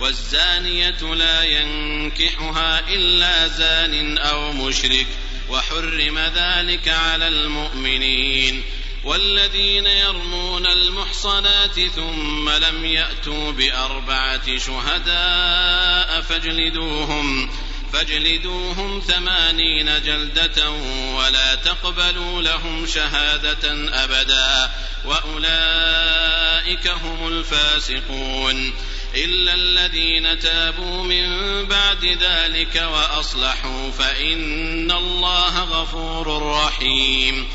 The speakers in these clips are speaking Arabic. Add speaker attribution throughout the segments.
Speaker 1: والزانية لا ينكحها إلا زان أو مشرك وحرم ذلك على المؤمنين. والذين يرمون المحصنات ثم لم يأتوا بأربعة شهداء فاجلدوهم فاجلدوهم ثمانين جلدة ولا تقبلوا لهم شهادة أبدا وأولئك هم الفاسقون. إلا الذين تابوا من بعد ذلك وأصلحوا فإن الله غفور رحيم.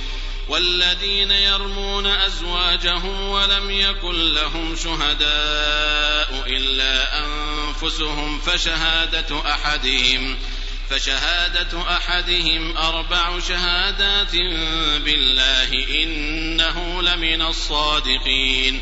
Speaker 1: والذين يرمون أزواجهم ولم يكن لهم شهداء إلا أنفسهم فشهادة أحدهم فشهادة أحدهم أربع شهادات بالله إنه لمن الصادقين.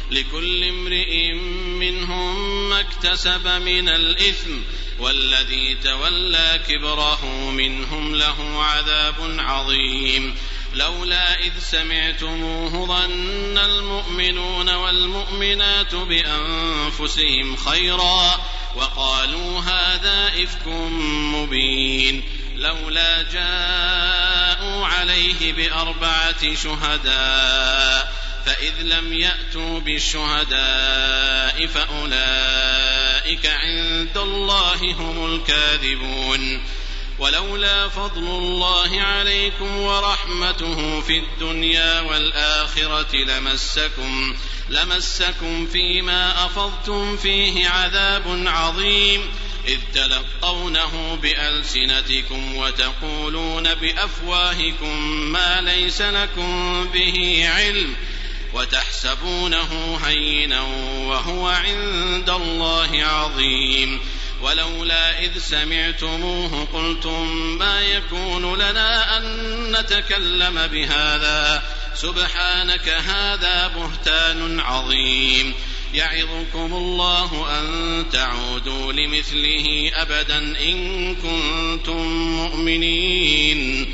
Speaker 1: لكل امرئ منهم ما اكتسب من الإثم والذي تولى كبره منهم له عذاب عظيم. لولا إذ سمعتموه ظن المؤمنون والمؤمنات بأنفسهم خيرا وقالوا هذا إفك مبين. لولا جاءوا عليه بأربعة شهداء فإذ لم يأتوا بالشهداء فأولئك عند الله هم الكاذبون. ولولا فضل الله عليكم ورحمته في الدنيا والآخرة لمسكم لمسكم فيما أفضتم فيه عذاب عظيم. إذ تلقونه بألسنتكم وتقولون بأفواهكم ما ليس لكم به علم. وتحسبونه هينا وهو عند الله عظيم. ولولا إذ سمعتموه قلتم ما يكون لنا أن نتكلم بهذا؟ سبحانك هذا بهتان عظيم. يعظكم الله أن تعودوا لمثله أبدا إن كنتم مؤمنين.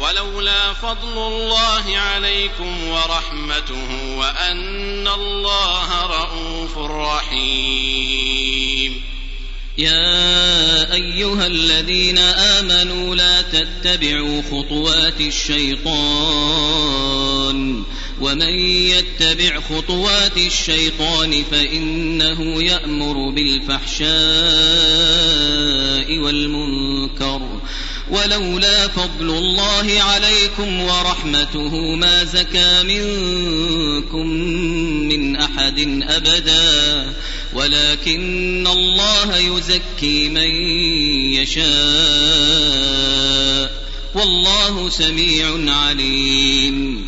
Speaker 1: ولولا فضل الله عليكم ورحمته وأن الله رءوف رحيم.
Speaker 2: يا أيها الذين آمنوا لا تتبعوا خطوات الشيطان ومن يتبع خطوات الشيطان فإنه يأمر بالفحشاء والمنكر. ولولا فضل الله عليكم ورحمته ما زكى منكم من أحد أبدا. ولكن الله يزكي من يشاء. والله سميع عليم.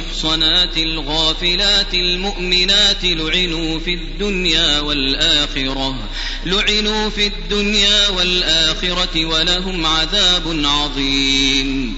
Speaker 2: المحصنات الغافلات المؤمنات لعنوا في الدنيا والآخرة لعنوا في الدنيا والآخرة ولهم عذاب عظيم.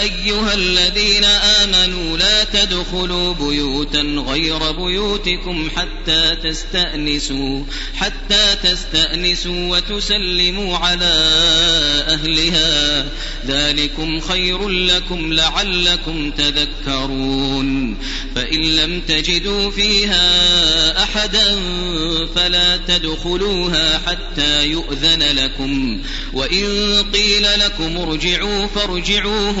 Speaker 2: أيها الذين آمنوا لا تدخلوا بيوتا غير بيوتكم حتى تستأنسوا حتى تستأنسوا وتسلموا على أهلها. ذلكم خير لكم لعلكم تذكرون. فإن لم تجدوا فيها أحدا فلا تدخلوها حتى يؤذن لكم. وإن قيل لكم ارجعوا فارجعوه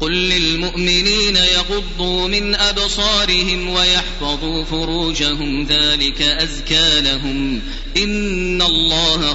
Speaker 2: قل للمؤمنين يغضوا من أبصارهم ويحفظوا فروجهم ذلك أزكى لهم إن الله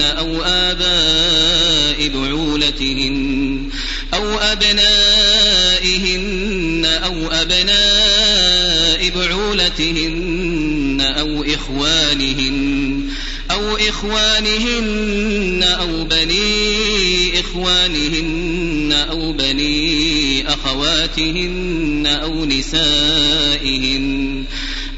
Speaker 2: أو آباء بعولتهن أو أبنائهن أو أبناء بعولتهن أو إخوانهن أو إخوانهن أو بني إخوانهن أو بني أخواتهن أو نسائهن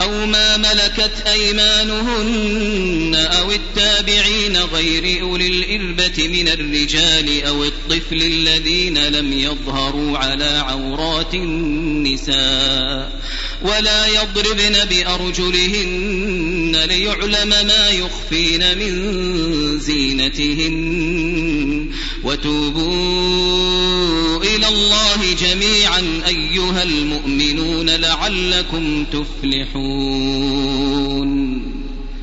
Speaker 2: أو ما ملكت أيمانهن أو التابعين غير أولي الإربة من الرجال أو الطفل الذين لم يظهروا على عورات النساء ولا يضربن بأرجلهن ليعلم ما يخفين من زينتهن. وتوبوا إلى الله جميعا أيها المؤمنون لعلكم تفلحون.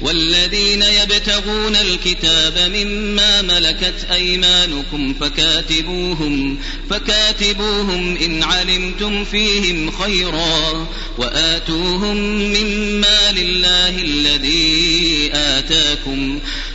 Speaker 2: والذين يبتغون الكتاب مما ملكت أيمانكم فكاتبوهم فكاتبوهم إن علمتم فيهم خيرا وآتوهم مما لله الذي آتاكم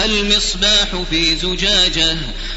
Speaker 2: المصباح في زجاجة.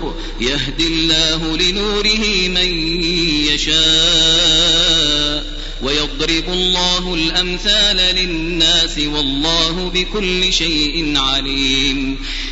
Speaker 2: نور يهدي الله لنوره من يشاء ويضرب الله الأمثال للناس والله بكل شيء عليم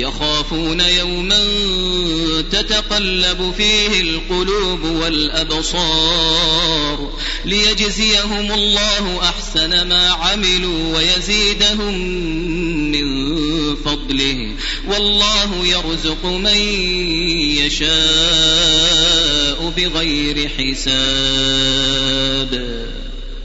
Speaker 2: يخافون يوما تتقلب فيه القلوب والأبصار ليجزيهم الله أحسن ما عملوا ويزيدهم من فضله والله يرزق من يشاء بغير حساب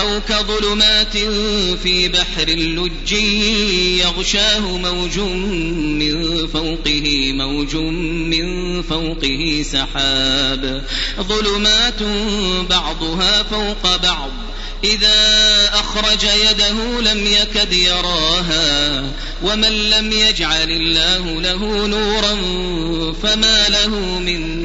Speaker 2: أو كظلمات في بحر اللج يغشاه موج من فوقه موج من فوقه سحاب. ظلمات بعضها فوق بعض. إذا أخرج يده لم يكد يراها ومن لم يجعل الله له نورا فما له من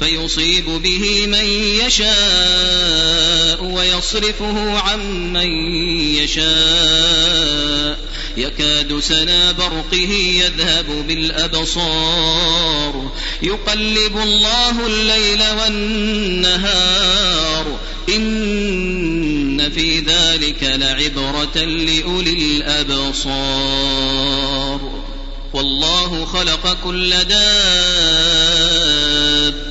Speaker 2: فيصيب به من يشاء ويصرفه عن من يشاء. يكاد سنا برقه يذهب بالأبصار. يقلب الله الليل والنهار. إن في ذلك لعبرة لأولي الأبصار. والله خلق كل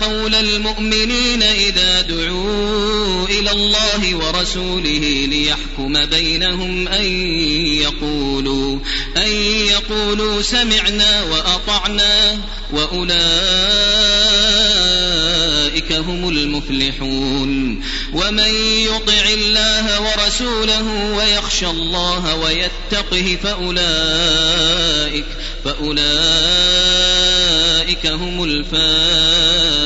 Speaker 2: قول المؤمنين إذا دعوا إلى الله ورسوله ليحكم بينهم أن يقولوا أن يقولوا سمعنا وأطعنا وأولئك هم المفلحون ومن يطع الله ورسوله ويخشى الله ويتقه فأولئك فأولئك هم الفائزون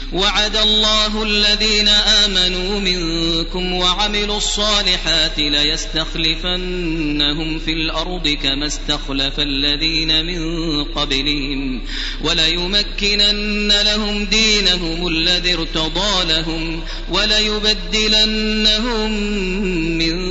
Speaker 2: وعد الله الذين آمنوا منكم وعملوا الصالحات ليستخلفنهم في الأرض كما استخلف الذين من قبلهم وليمكنن لهم دينهم الذي ارتضى لهم وليبدلنهم من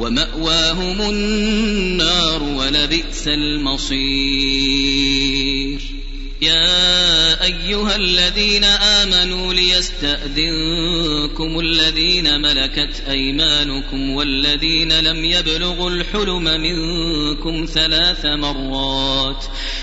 Speaker 2: ومأواهم النار ولبئس المصير. يا أيها الذين آمنوا ليستأذنكم الذين ملكت أيمانكم والذين لم يبلغوا الحلم منكم ثلاث مرات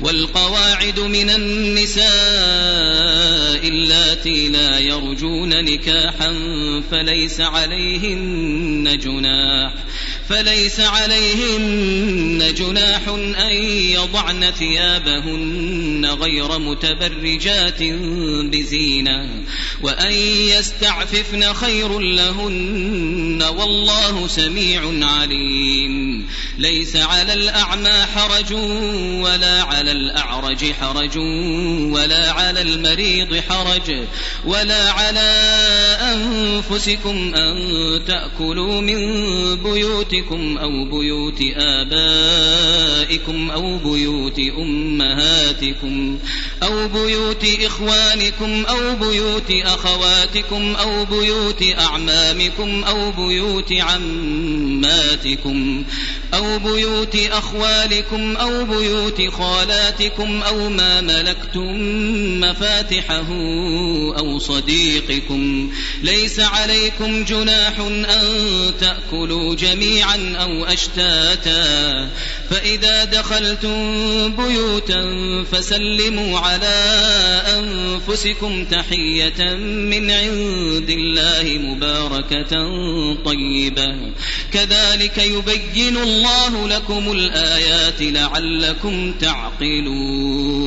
Speaker 2: والقواعد من النساء اللاتي لا يرجون نكاحا فليس عليهن جناح فليس عليهن جناح أن يضعن ثيابهن غير متبرجات بزينة وأن يستعففن خير لهن والله سميع عليم. ليس على الأعمى حرج ولا على الأعرج حرج ولا على المريض حرج ولا على أنفسكم أن تأكلوا من بيوت بيوتكم أو بيوت آبائكم أو بيوت أمهاتكم أو بيوت إخوانكم أو بيوت أخواتكم أو بيوت أعمامكم أو بيوت عماتكم أو بيوت أخوالكم أو بيوت خالاتكم أو ما ملكتم مفاتحه أو صديقكم ليس عليكم جناح أن تأكلوا جميعا أو أشتاتا فإذا دخلتم بيوتا فسلموا على أنفسكم تحية من عند الله مباركة طيبة. كذلك يبين الله لكم الآيات لعلكم تعقلون.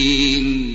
Speaker 2: مبين